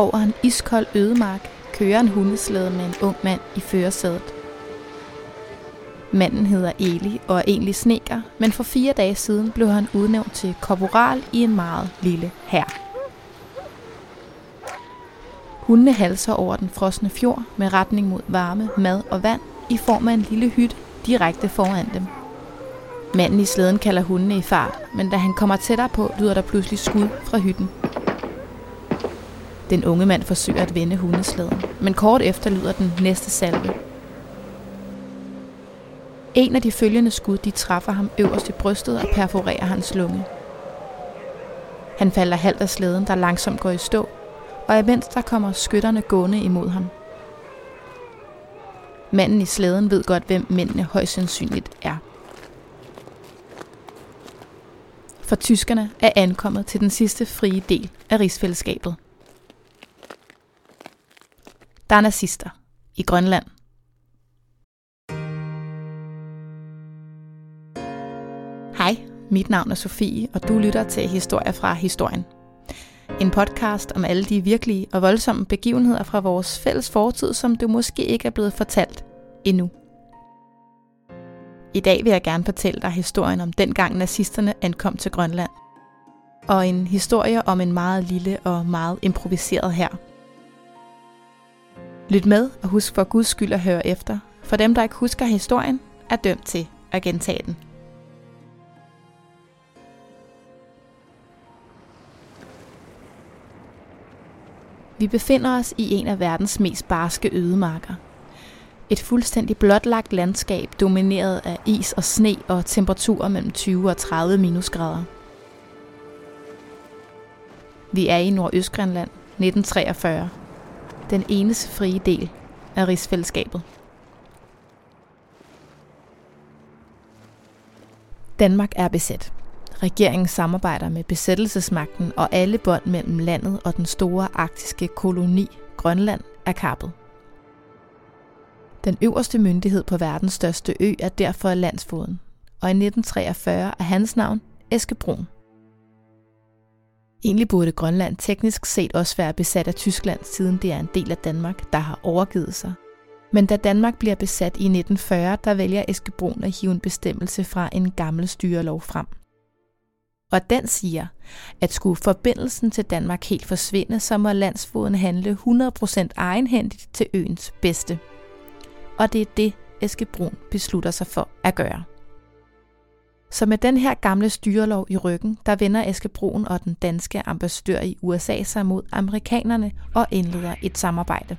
over en iskold ødemark kører en hundeslæde med en ung mand i førersædet. Manden hedder Eli og er egentlig sneker, men for fire dage siden blev han udnævnt til korporal i en meget lille hær. Hundene halser over den frosne fjord med retning mod varme, mad og vand i form af en lille hytte direkte foran dem. Manden i slæden kalder hundene i fart, men da han kommer tættere på, lyder der pludselig skud fra hytten. Den unge mand forsøger at vende hundeslæden, men kort efter lyder den næste salve. En af de følgende skud, de træffer ham øverst i brystet og perforerer hans lunge. Han falder halvt af slæden, der langsomt går i stå, og imens der kommer skytterne gående imod ham. Manden i slæden ved godt, hvem mændene højst sandsynligt er. For tyskerne er ankommet til den sidste frie del af rigsfællesskabet. Der er nazister i Grønland. Hej, mit navn er Sofie, og du lytter til Historier fra Historien. En podcast om alle de virkelige og voldsomme begivenheder fra vores fælles fortid, som du måske ikke er blevet fortalt endnu. I dag vil jeg gerne fortælle dig historien om dengang nazisterne ankom til Grønland. Og en historie om en meget lille og meget improviseret her. Lyt med og husk for guds skyld at høre efter, for dem der ikke husker historien, er dømt til at gentage den. Vi befinder os i en af verdens mest barske ødemarker. Et fuldstændig blotlagt landskab domineret af is og sne og temperaturer mellem 20 og 30 minusgrader. Vi er i Nordøstgrønland 1943. Den eneste frie del af rigsfællesskabet. Danmark er besat. Regeringen samarbejder med besættelsesmagten, og alle bånd mellem landet og den store arktiske koloni Grønland er kappet. Den øverste myndighed på verdens største ø er derfor landsfoden, og i 1943 er hans navn Eske Brun. Egentlig burde Grønland teknisk set også være besat af Tyskland, siden det er en del af Danmark, der har overgivet sig. Men da Danmark bliver besat i 1940, der vælger Eske Brun at hive en bestemmelse fra en gammel styrelov frem. Og den siger, at skulle forbindelsen til Danmark helt forsvinde, så må landsfoden handle 100% egenhændigt til øens bedste. Og det er det, Eske Brun beslutter sig for at gøre. Så med den her gamle styrelov i ryggen, der vender Eske Broen og den danske ambassadør i USA sig mod amerikanerne og indleder et samarbejde.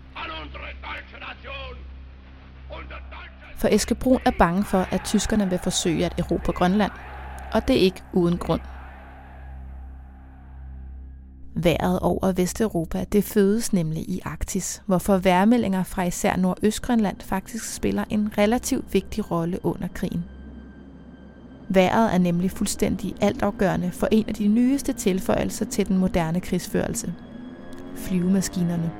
For Eske Brun er bange for, at tyskerne vil forsøge at erobre Grønland, og det er ikke uden grund. Været over Vesteuropa, det fødes nemlig i Arktis, hvorfor værmeldinger fra især Nordøstgrønland faktisk spiller en relativt vigtig rolle under krigen. Været er nemlig fuldstændig altafgørende for en af de nyeste tilføjelser til den moderne krigsførelse. Flyvemaskinerne.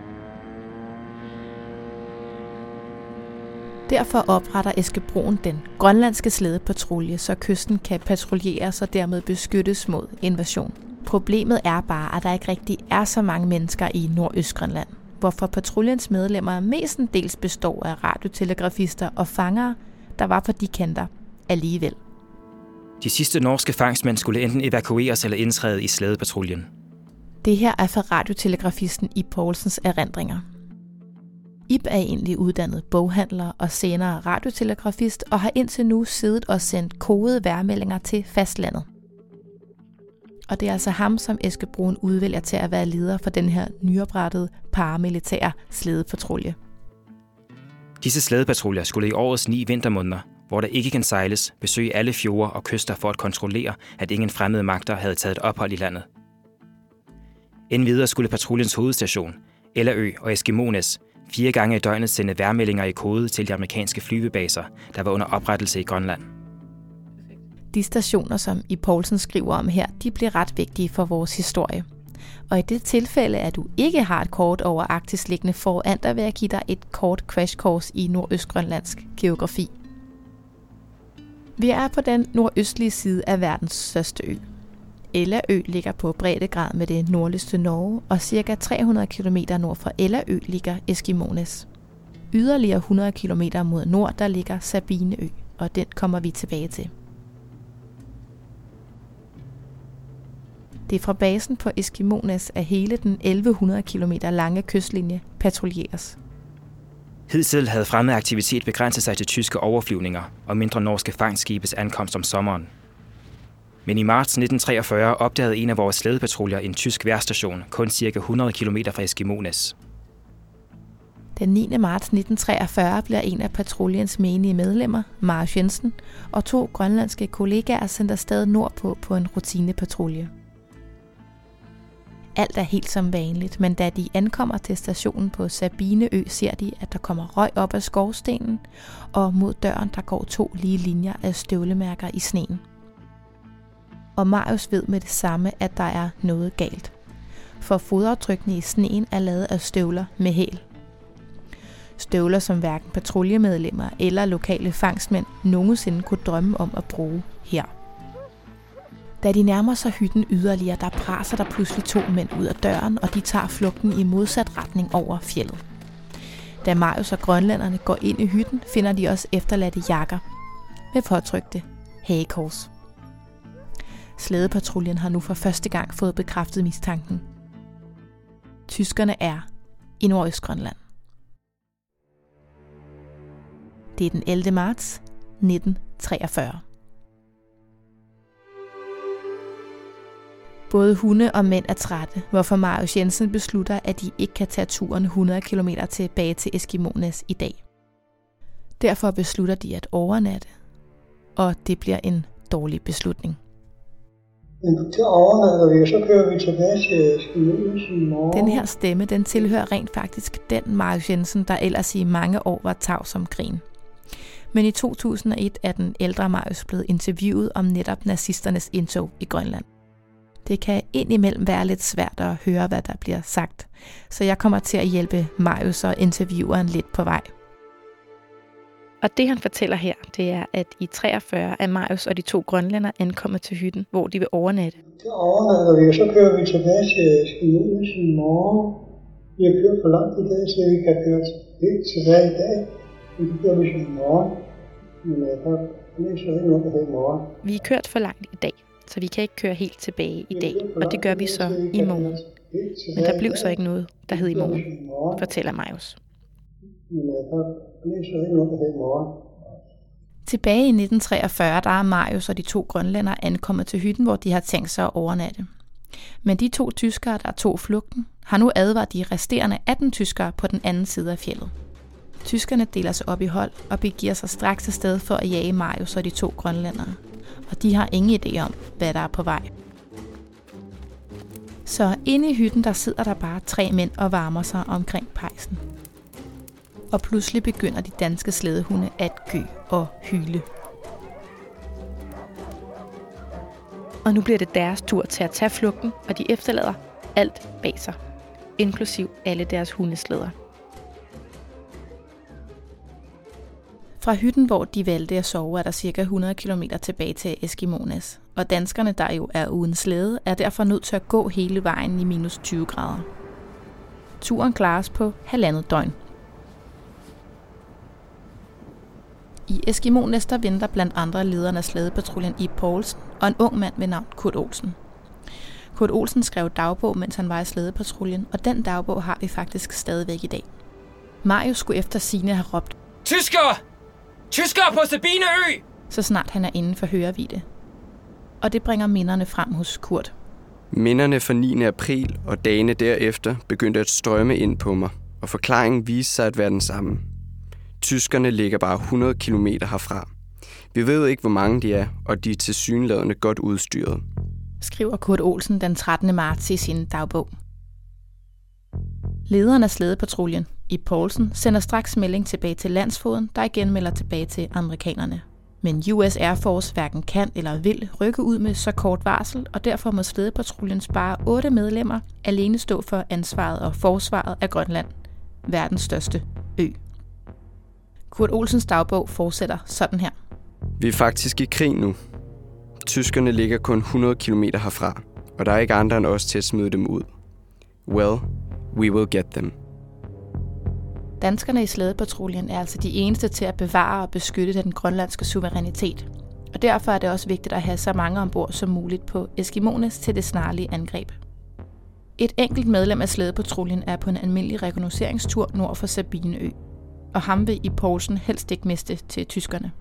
Derfor opretter Eskebroen den grønlandske slædepatrulje, så kysten kan patruljeres og dermed beskyttes mod invasion. Problemet er bare, at der ikke rigtig er så mange mennesker i Nordøstgrønland, hvorfor patruljens medlemmer mestendels består af radiotelegrafister og fangere, der var på de kanter alligevel. De sidste norske fangstmænd skulle enten evakueres eller indtræde i slædepatruljen. Det her er fra radiotelegrafisten i Poulsens erindringer. Ib er egentlig uddannet boghandler og senere radiotelegrafist og har indtil nu siddet og sendt kodede værmeldinger til fastlandet. Og det er altså ham, som Eske Brun udvælger til at være leder for den her nyoprettede paramilitære slædepatrulje. Disse slædepatruljer skulle i årets ni vintermåneder, hvor der ikke kan sejles, besøge alle fjorde og kyster for at kontrollere, at ingen fremmede magter havde taget ophold i landet. Endvidere skulle patruljens hovedstation, Ellerø og Eskimones, fire gange i døgnet sende værmeldinger i kode til de amerikanske flyvebaser, der var under oprettelse i Grønland. De stationer, som I Poulsen skriver om her, de bliver ret vigtige for vores historie. Og i det tilfælde, at du ikke har et kort over Arktis liggende foran dig, vil jeg give dig et kort crash course i nordøstgrønlandsk geografi. Vi er på den nordøstlige side af verdens største ø. Ellerø ligger på breddegrad med det nordligste Norge, og cirka 300 km nord for Ellerø ligger Eskimones. Yderligere 100 km mod nord, der ligger Sabineø, og den kommer vi tilbage til. Det er fra basen på Eskimones, at hele den 1100 km lange kystlinje patruljeres. Hidtil havde fremmed aktivitet begrænset sig til tyske overflyvninger og mindre norske fangskibes ankomst om sommeren. Men i marts 1943 opdagede en af vores slædepatruljer en tysk værstation kun cirka 100 km fra Eskimones. Den 9. marts 1943 bliver en af patruljens menige medlemmer, Marius Jensen, og to grønlandske kollegaer sendt afsted nordpå på en rutinepatrulje. Alt er helt som vanligt, men da de ankommer til stationen på Sabineø, ser de, at der kommer røg op af skorstenen, og mod døren der går to lige linjer af støvlemærker i sneen. Og Marius ved med det samme, at der er noget galt. For fodaftrykkene i sneen er lavet af støvler med hæl. Støvler, som hverken patruljemedlemmer eller lokale fangstmænd nogensinde kunne drømme om at bruge her. Da de nærmer sig hytten yderligere, der presser der pludselig to mænd ud af døren, og de tager flugten i modsat retning over fjellet. Da Marius og grønlænderne går ind i hytten, finder de også efterladte jakker med påtrykte hagekors. Slædepatruljen har nu for første gang fået bekræftet mistanken. Tyskerne er i Nordøstgrønland. Det er den 11. marts 1943. Både hunde og mænd er trætte, hvorfor Marius Jensen beslutter, at de ikke kan tage turen 100 km tilbage til Eskimones i dag. Derfor beslutter de at overnatte, og det bliver en dårlig beslutning. Men til overnatter vi, og så kører vi tilbage til Eskimones i morgen. Den her stemme, den tilhører rent faktisk den Marius Jensen, der ellers i mange år var tav som grin. Men i 2001 er den ældre Marius blevet interviewet om netop nazisternes indtog i Grønland. Det kan indimellem være lidt svært at høre, hvad der bliver sagt, så jeg kommer til at hjælpe Marius og intervieweren lidt på vej. Og det han fortæller her, det er, at i 43 er Marius og de to grønlænder ankommet til hytten, hvor de vil overnatte. Så overnatter vi, og så kører vi tilbage til Eskimones i morgen. Vi har kørt for langt i dag, så vi kan køre helt tilbage i dag. Vi så i morgen. Men jeg kan læse ikke noget her i morgen. Vi er kørt for langt i dag, så vi kan ikke køre helt tilbage i dag, og det gør vi så i morgen. Men der blev så ikke noget, der hed i morgen, fortæller Marius. Morgen. Tilbage i 1943, der er Marius og de to grønlænder ankommet til hytten, hvor de har tænkt sig at overnatte. Men de to tyskere, der tog flugten, har nu advaret de resterende 18 tyskere på den anden side af fjellet. Tyskerne deler sig op i hold og begiver sig straks afsted for at jage Marius og de to grønlændere. Og de har ingen idé om, hvad der er på vej. Så inde i hytten, der sidder der bare tre mænd og varmer sig omkring pejsen. Og pludselig begynder de danske slædehunde at gø og hyle. Og nu bliver det deres tur til at tage flugten, og de efterlader alt bag sig, inklusiv alle deres hundeslæder. Fra hytten, hvor de valgte at sove, er der cirka 100 km tilbage til Eskimonas. Og danskerne, der jo er uden slæde, er derfor nødt til at gå hele vejen i minus 20 grader. Turen klares på halvandet døgn. I Eskimonas, der venter blandt andre lederen af slædepatruljen i Poulsen og en ung mand ved navn Kurt Olsen. Kurt Olsen skrev dagbog, mens han var i slædepatruljen, og den dagbog har vi faktisk stadigvæk i dag. Marius skulle efter sine have råbt, Tysker! Tyskere på Sabineø! så snart han er inden for hørevide. Og det bringer minderne frem hos Kurt. Minderne fra 9. april og dagene derefter begyndte at strømme ind på mig, og forklaringen viste sig at være den samme. Tyskerne ligger bare 100 km herfra. Vi ved ikke, hvor mange de er, og de er tilsyneladende godt udstyret. skriver Kurt Olsen den 13. marts i sin dagbog. Lederen af slædepatruljen, i Poulsen, sender straks melding tilbage til landsfoden, der igen melder tilbage til amerikanerne. Men US Air Force hverken kan eller vil rykke ud med så kort varsel, og derfor må slædepatruljen spare otte medlemmer alene stå for ansvaret og forsvaret af Grønland, verdens største ø. Kurt Olsens dagbog fortsætter sådan her. Vi er faktisk i krig nu. Tyskerne ligger kun 100 km herfra, og der er ikke andre end os til at smide dem ud. Well, we will get them. Danskerne i slædepatruljen er altså de eneste til at bevare og beskytte den grønlandske suverænitet. Og derfor er det også vigtigt at have så mange ombord som muligt på Eskimones til det snarlige angreb. Et enkelt medlem af slædepatruljen er på en almindelig rekognosceringstur nord for Sabineø, og ham vil i Poulsen helst ikke miste til tyskerne.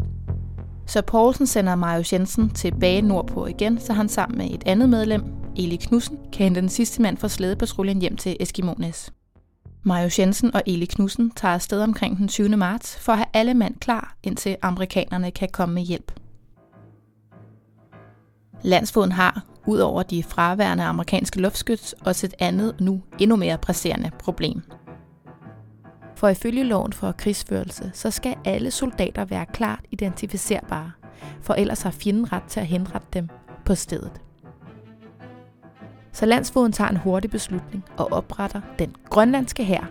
Så Poulsen sender Marius Jensen tilbage nordpå igen, så han sammen med et andet medlem, Eli Knudsen, kan hente den sidste mand fra slædepatruljen hjem til Eskimones. Marius Jensen og Eli Knudsen tager afsted omkring den 20. marts for at have alle mand klar, indtil amerikanerne kan komme med hjælp. Landsfoden har, ud over de fraværende amerikanske luftskyts, også et andet, nu endnu mere presserende problem. For ifølge loven for krigsførelse, så skal alle soldater være klart identificerbare, for ellers har fjenden ret til at henrette dem på stedet. Så landsfoden tager en hurtig beslutning og opretter den grønlandske hær,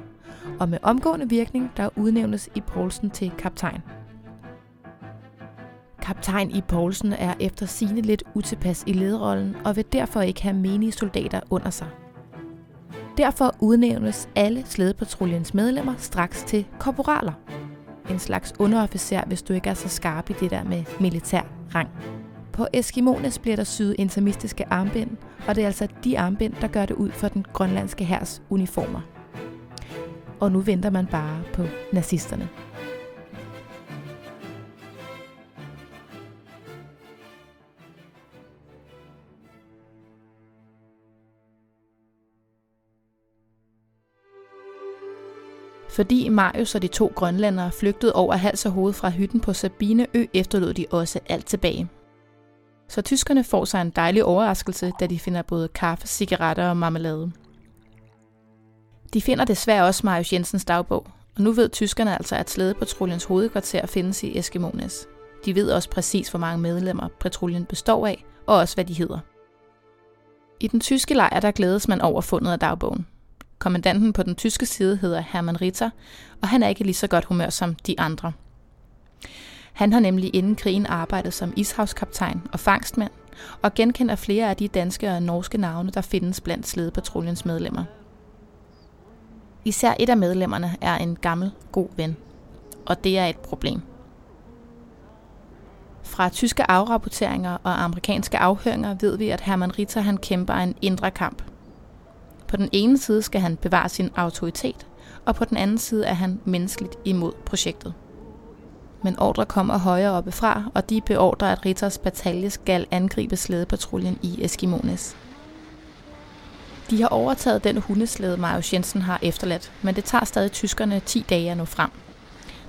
og med omgående virkning, der udnævnes i Poulsen til kaptajn. Kaptajn i Poulsen er efter sine lidt utilpas i lederrollen og vil derfor ikke have menige soldater under sig. Derfor udnævnes alle slædepatruljens medlemmer straks til korporaler. En slags underofficer, hvis du ikke er så skarp i det der med militær rang. På Eskimones bliver der syet intermistiske armbind, og det er altså de armbind, der gør det ud for den grønlandske hærs uniformer. Og nu venter man bare på nazisterne. Fordi Marius og de to grønlændere flygtede over hals og hoved fra hytten på Sabineø, efterlod de også alt tilbage. Så tyskerne får sig en dejlig overraskelse, da de finder både kaffe, cigaretter og marmelade. De finder desværre også Marius Jensens dagbog, og nu ved tyskerne altså, at slædepatruljens hovedkvarter findes i Eskimones. De ved også præcis, hvor mange medlemmer patruljen består af, og også hvad de hedder. I den tyske lejr der glædes man over fundet af dagbogen. Kommandanten på den tyske side hedder Hermann Ritter, og han er ikke lige så godt humør som de andre. Han har nemlig inden krigen arbejdet som ishavskaptajn og fangstmand, og genkender flere af de danske og norske navne, der findes blandt slædepatruljens medlemmer. Især et af medlemmerne er en gammel, god ven, og det er et problem. Fra tyske afrapporteringer og amerikanske afhøringer ved vi, at Hermann Ritter han kæmper en indre kamp. På den ene side skal han bevare sin autoritet, og på den anden side er han menneskeligt imod projektet men ordre kommer højere oppe fra, og de beordrer, at Ritters batalje skal angribe slædepatruljen i Eskimones. De har overtaget den hundeslæde, Marius Jensen har efterladt, men det tager stadig tyskerne 10 dage at nå frem.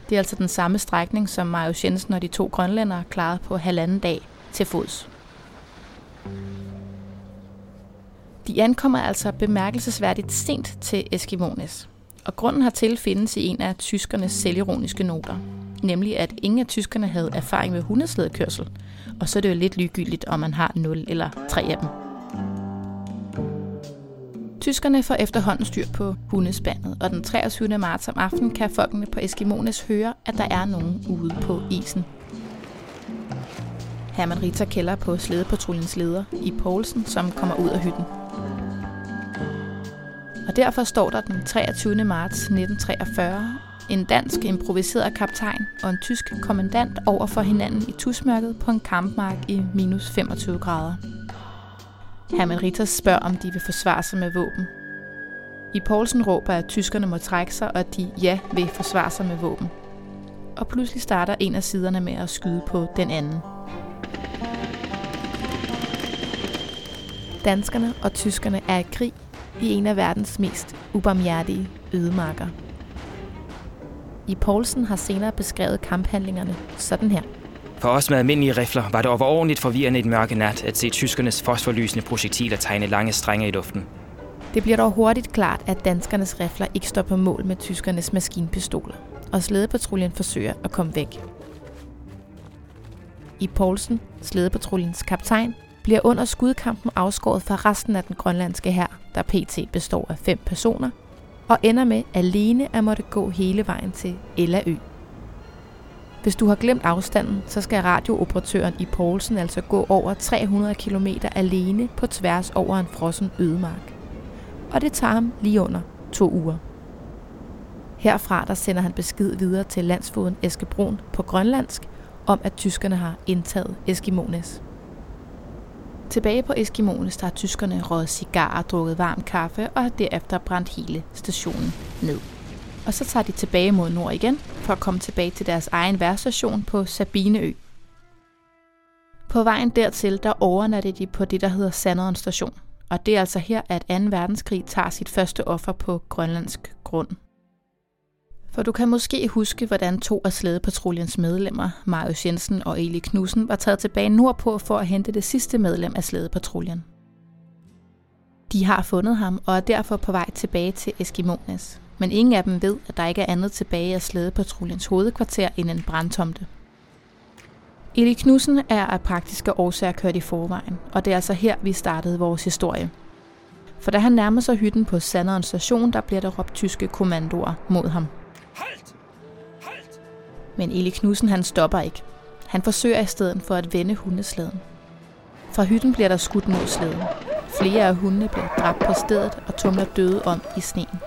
Det er altså den samme strækning, som Marius Jensen og de to grønlændere klarede på halvanden dag til fods. De ankommer altså bemærkelsesværdigt sent til Eskimones, og grunden hertil findes i en af tyskernes selvironiske noter – nemlig at ingen af tyskerne havde erfaring med hundeslædekørsel, og så er det jo lidt ligegyldigt, om man har 0 eller 3 af dem. Tyskerne får efterhånden styr på hundespandet, og den 23. marts om aftenen kan folkene på Eskimones høre, at der er nogen ude på isen. Herman Ritter kælder på slædepatruljens leder i Poulsen, som kommer ud af hytten. Og derfor står der den 23. marts 1943 en dansk improviseret kaptajn og en tysk kommandant over for hinanden i tusmørket på en kampmark i minus 25 grader. Hermann Ritter spørger, om de vil forsvare sig med våben. I Poulsen råber, at tyskerne må trække sig, og at de ja vil forsvare sig med våben. Og pludselig starter en af siderne med at skyde på den anden. Danskerne og tyskerne er i krig i en af verdens mest ubarmhjertige ødemarker. I Poulsen har senere beskrevet kamphandlingerne sådan her. For os med almindelige rifler var det overordentligt forvirrende i den mørke nat at se tyskernes fosforlysende projektiler tegne lange strenge i luften. Det bliver dog hurtigt klart, at danskernes rifler ikke står på mål med tyskernes maskinpistoler, og slædepatruljen forsøger at komme væk. I Poulsen, slædepatruljens kaptajn, bliver under skudkampen afskåret fra resten af den grønlandske hær, der pt. består af fem personer, og ender med alene at måtte gå hele vejen til Ellaø. Hvis du har glemt afstanden, så skal radiooperatøren i Poulsen altså gå over 300 km alene på tværs over en frossen ødemark. Og det tager ham lige under to uger. Herfra der sender han besked videre til landsfoden Eskebroen på grønlandsk om, at tyskerne har indtaget Eskimones. Tilbage på Eskimones, har tyskerne røget cigarer, drukket varm kaffe og har derefter brændt hele stationen ned. Og så tager de tilbage mod nord igen, for at komme tilbage til deres egen værstation på Sabineø. På vejen dertil, der overnatter de på det, der hedder Sanderen station. Og det er altså her, at 2. verdenskrig tager sit første offer på grønlandsk grund. For du kan måske huske, hvordan to af slædepatruljens medlemmer, Marius Jensen og Eli Knudsen, var taget tilbage nordpå for at hente det sidste medlem af slædepatruljen. De har fundet ham og er derfor på vej tilbage til Eskimones. Men ingen af dem ved, at der ikke er andet tilbage af slædepatruljens hovedkvarter end en brandtomte. Eli Knudsen er af praktiske årsager kørt i forvejen, og det er altså her, vi startede vores historie. For da han nærmer sig hytten på Sanderen station, der bliver der råbt tyske kommandoer mod ham. Halt! Halt! Men Eli Knudsen han stopper ikke. Han forsøger i stedet for at vende hundeslæden. Fra hytten bliver der skudt mod slæden. Flere af hundene bliver dræbt på stedet og tumler døde om i sneen.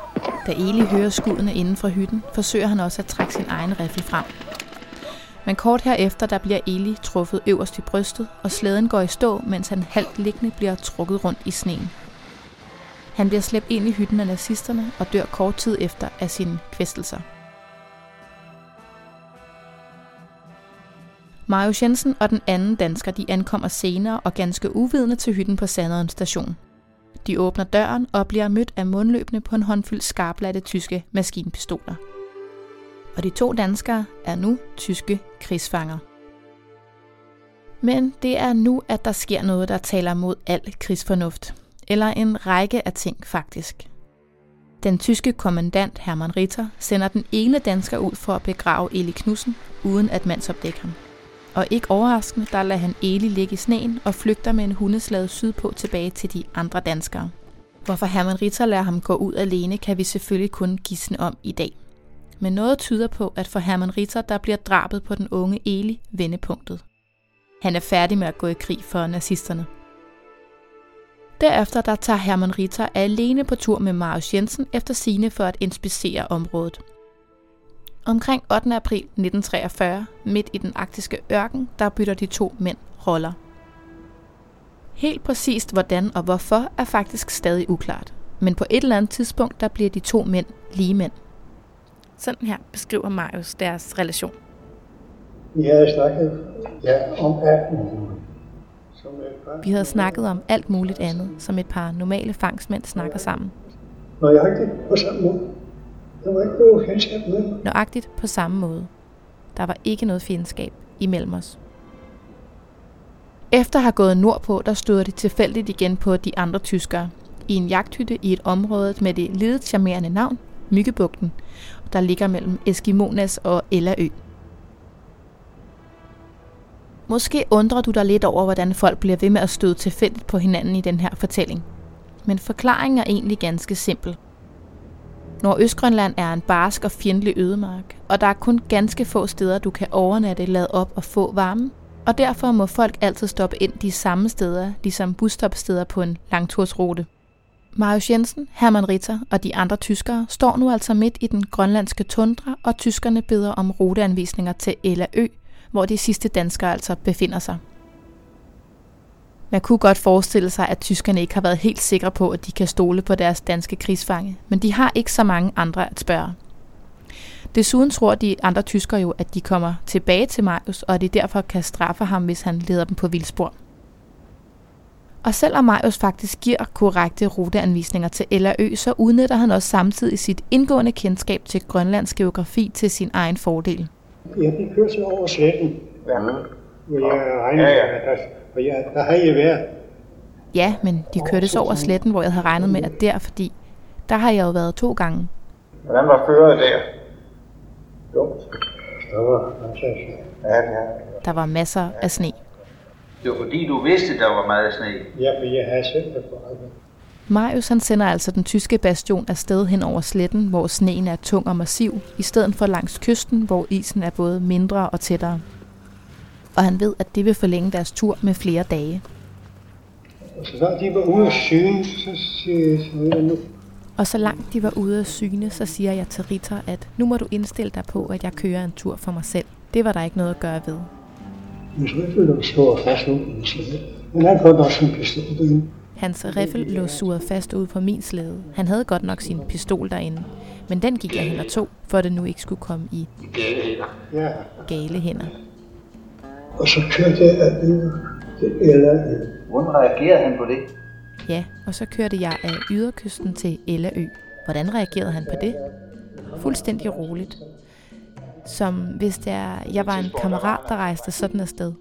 Da Eli hører skuddene inden fra hytten, forsøger han også at trække sin egen riffel frem. Men kort herefter der bliver Eli truffet øverst i brystet, og slæden går i stå, mens han halvt liggende bliver trukket rundt i sneen. Han bliver slæbt ind i hytten af nazisterne og dør kort tid efter af sine kvæstelser. Marius Jensen og den anden dansker de ankommer senere og ganske uvidende til hytten på Sanderen station. De åbner døren og bliver mødt af mundløbende på en håndfuld skarplatte tyske maskinpistoler. Og de to danskere er nu tyske krigsfanger. Men det er nu, at der sker noget, der taler mod al krigsfornuft. Eller en række af ting faktisk. Den tyske kommandant Hermann Ritter sender den ene dansker ud for at begrave Eli Knudsen, uden at mandsopdække ham. Og ikke overraskende, der lader han Eli ligge i sneen og flygter med en hundeslade sydpå tilbage til de andre danskere. Hvorfor Hermann Ritter lader ham gå ud alene, kan vi selvfølgelig kun gisne om i dag. Men noget tyder på, at for Hermann Ritter, der bliver drabet på den unge Eli vendepunktet. Han er færdig med at gå i krig for nazisterne. Derefter der tager Hermann Ritter alene på tur med Marius Jensen efter sine for at inspicere området – Omkring 8. april 1943, midt i den arktiske ørken, der bytter de to mænd roller. Helt præcist hvordan og hvorfor er faktisk stadig uklart. Men på et eller andet tidspunkt, der bliver de to mænd lige mænd. Sådan her beskriver Marius deres relation. Vi havde snakket ja, om alt muligt. Vi havde snakket om alt muligt andet, som et par normale fangstmænd snakker sammen. Nøjagtigt på samme måde. Der var ikke noget fjendskab med Nøjagtigt på samme måde. Der var ikke noget fjendskab imellem os. Efter at have gået nordpå, der støder de tilfældigt igen på de andre tyskere. I en jagthytte i et område med det lidt charmerende navn, Myggebugten, der ligger mellem Eskimonas og Ellaø. Måske undrer du dig lidt over, hvordan folk bliver ved med at støde tilfældigt på hinanden i den her fortælling. Men forklaringen er egentlig ganske simpel. Nordøstgrønland er en barsk og fjendtlig ødemark, og der er kun ganske få steder, du kan overnatte, lade op og få varme. Og derfor må folk altid stoppe ind de samme steder, ligesom busstopsteder på en langtursrute. Marius Jensen, Hermann Ritter og de andre tyskere står nu altså midt i den grønlandske tundra, og tyskerne beder om ruteanvisninger til Ella Ø, hvor de sidste danskere altså befinder sig. Man kunne godt forestille sig, at tyskerne ikke har været helt sikre på, at de kan stole på deres danske krigsfange, men de har ikke så mange andre at spørge. Desuden tror de andre tyskere jo, at de kommer tilbage til Marius, og at de derfor kan straffe ham, hvis han leder dem på vildspor. Og selvom Marius faktisk giver korrekte ruteanvisninger til Ellerø, så udnytter han også samtidig sit indgående kendskab til Grønlands geografi til sin egen fordel. Ja, vi kører så over sletten, ja. hvor jeg regner ja, ja. at for ja, der har jeg været. Ja, men de kørte så over sletten, hvor jeg havde regnet med, at der, fordi der har jeg jo været to gange. Hvordan var føret der? Dumt. Der var masser af sne. Ja, ja. Der var masser af sne. Det var fordi, du vidste, der var meget sne. Ja, for jeg havde selv det. Marius han sender altså den tyske bastion afsted hen over sletten, hvor sneen er tung og massiv, i stedet for langs kysten, hvor isen er både mindre og tættere. Og han ved, at det vil forlænge deres tur med flere dage. Og så snart de var ude af syne, så siger jeg nu. Og så langt de var ude af syne, så siger jeg til Ritter, at nu må du indstille dig på, at jeg kører en tur for mig selv. Det var der ikke noget at gøre ved. Så ville du stå fast ud i slæde. Men han kunne også en pistol derinde. Hans riffel lå suret fast ude på min slæde. Han havde godt nok sin pistol derinde, men den gik jeg hen og tog, for at det nu ikke skulle komme i Ja. gale hænder. Og så kørte jeg af det eller Hvordan reagerede han på det? Ja, og så kørte jeg af yderkysten til Elleø. Hvordan reagerede han på det? Fuldstændig roligt. Som hvis det er, jeg var en kammerat, der rejste sådan afsted.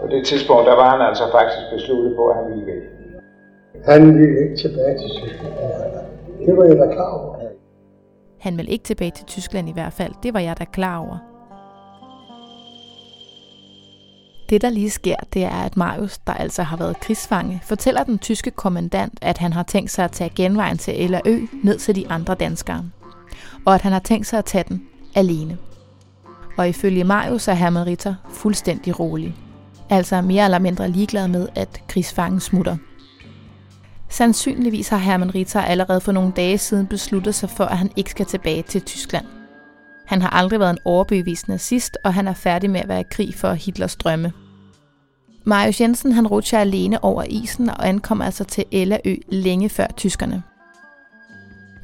På det tidspunkt, der var han altså faktisk besluttet på, at han ville væk. Han ville ikke tilbage til Tyskland. Det var jeg da klar over. Han ville ikke tilbage til Tyskland i hvert fald. Det var jeg da klar over. Det, der lige sker, det er, at Marius, der altså har været krigsfange, fortæller den tyske kommandant, at han har tænkt sig at tage genvejen til Ellerø ned til de andre danskere. Og at han har tænkt sig at tage den alene. Og ifølge Marius er Hermann Ritter fuldstændig rolig. Altså mere eller mindre ligeglad med, at krigsfangen smutter. Sandsynligvis har Hermann Ritter allerede for nogle dage siden besluttet sig for, at han ikke skal tilbage til Tyskland. Han har aldrig været en overbevist nazist, og han er færdig med at være i krig for Hitlers drømme. Marius Jensen han rutscher alene over isen og ankommer altså til Ellerø længe før tyskerne.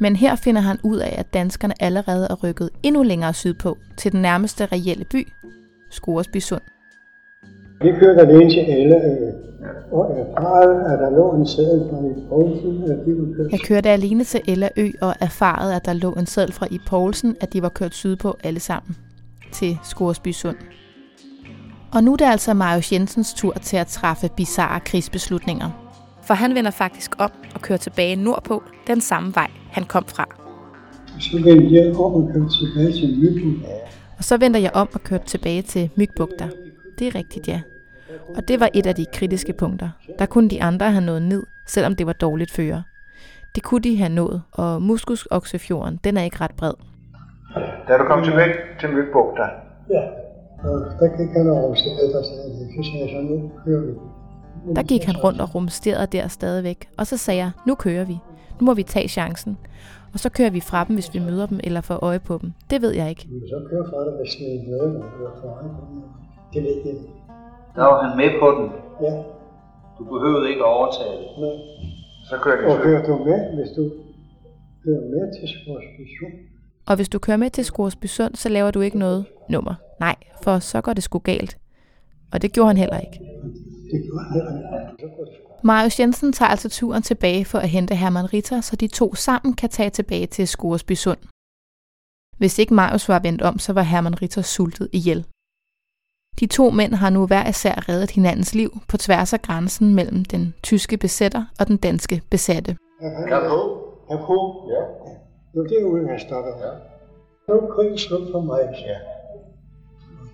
Men her finder han ud af, at danskerne allerede er rykket endnu længere sydpå, til den nærmeste reelle by, Scoresbysund. Vi kørte alene til Elleø. Og erfaret, at der lå en sædel fra i Poulsen, at de ville køre Jeg kørte alene til Ellerø og erfarede, at der lå en seddel fra i Poulsen, at de var kørt sydpå alle sammen til Scoresbysund. Og nu er det altså Marius Jensens tur til at træffe bizarre krigsbeslutninger. For han vender faktisk om og kører tilbage nordpå den samme vej, han kom fra. Så vendte jeg om og kørte tilbage til Nyby. Og så vender jeg om og kørte tilbage til Mygbugter. Det er rigtigt, ja. Og det var et af de kritiske punkter. Der kunne de andre have nået ned, selvom det var dårligt føre. Det kunne de have nået, og Muskusoksefjorden, den er ikke ret bred. Da du kom tilbage til Møgbugter, Ja. Og der gik han kører vi. Der gik han rundt og rumsterede der stadigvæk, og så sagde jeg, nu kører vi. Nu må vi tage chancen. Og så kører vi fra dem, hvis vi møder dem eller får øje på dem. Det ved jeg ikke. Så kører fra dig, hvis det er noget, kører. Det ikke. Der var han med på den. Ja. Du behøvede ikke at overtage det. Men, så kørte de og kører du med, hvis du kører med til sportsmission? Og hvis du kører med til Scoresbysund, så laver du ikke noget nummer. Nej, for så går det sgu galt. Og det gjorde han heller ikke. Det gjorde han heller ikke. Det. Marius Jensen tager altså turen tilbage for at hente Hermann Ritter, så de to sammen kan tage tilbage til Scoresbysund. Hvis ikke Marius var vendt om, så var Hermann Ritter sultet ihjel. De to mænd har nu hver især reddet hinandens liv på tværs af grænsen mellem den tyske besætter og den danske besatte. Kapo? Kapo? Ja. Det var derude, han stoppede. Ja. Nu er krigen slut for mig. Ja.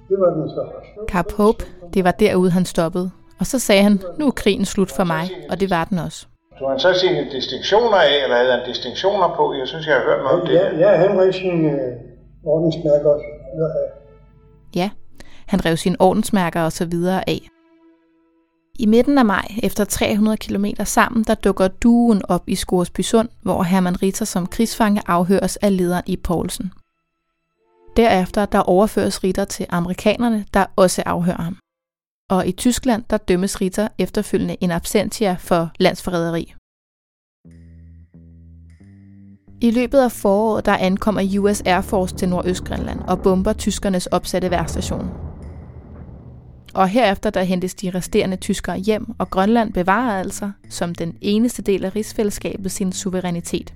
Det var den så. Cap Hope, det var derude, han stoppede. Og så sagde han, nu er krigen slut for mig, og det var den også. Tog han så sine distinktioner af, eller havde han distinktioner på? Jeg synes, jeg har hørt noget om det. Ja, ja, han rev sin øh, ordensmærke også. Han rev sine ordensmærker og så videre af. I midten af maj, efter 300 km sammen, der dukker duen op i Scoresbysund, hvor Hermann Ritter som krigsfange afhøres af lederen i Poulsen. Derefter der overføres Ritter til amerikanerne, der også afhører ham. Og i Tyskland der dømmes Ritter efterfølgende en absentia for landsforræderi. I løbet af foråret der ankommer US Air Force til Nordøstgrønland og bomber tyskernes opsatte værstation. Og herefter der hentes de resterende tyskere hjem, og Grønland bevarer altså, som den eneste del af rigsfællesskabet, sin suverænitet.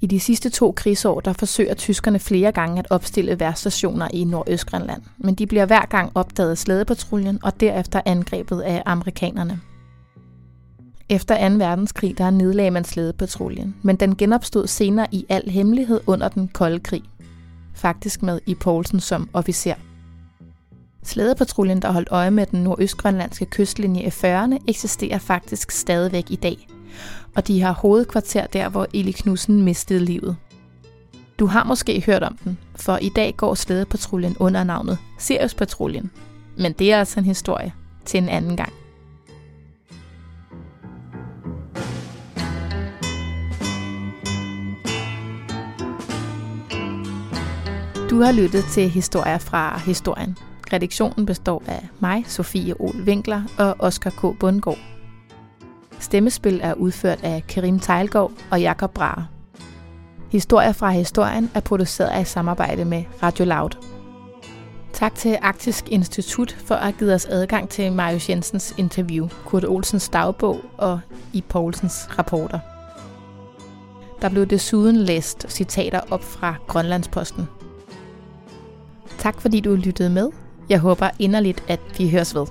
I de sidste to krigsår, der forsøger tyskerne flere gange at opstille værstationer i Nordøstgrønland, men de bliver hver gang opdaget af slædepatruljen og derefter angrebet af amerikanerne. Efter 2. verdenskrig, der nedlagde man slædepatruljen, men den genopstod senere i al hemmelighed under den kolde krig. Faktisk med I. Poulsen som officer. Slædepatruljen, der holdt øje med den nordøstgrønlandske kystlinje i 40'erne, eksisterer faktisk stadigvæk i dag. Og de har hovedkvarter der, hvor Eli Knudsen mistede livet. Du har måske hørt om den, for i dag går slædepatruljen under navnet Siriuspatruljen. Men det er altså en historie til en anden gang. Du har lyttet til historier fra historien. Redaktionen består af mig, Sofie Ol Winkler og Oscar K. Bundgaard. Stemmespil er udført af Karim Tejlgaard og Jakob Brahe. Historier fra historien er produceret i samarbejde med Radio Loud. Tak til Arktisk Institut for at give os adgang til Marius Jensens interview, Kurt Olsens dagbog og I Poulsens rapporter. Der blev desuden læst citater op fra Grønlandsposten. Tak fordi du lyttede med. Jeg håber inderligt, at vi høres ved.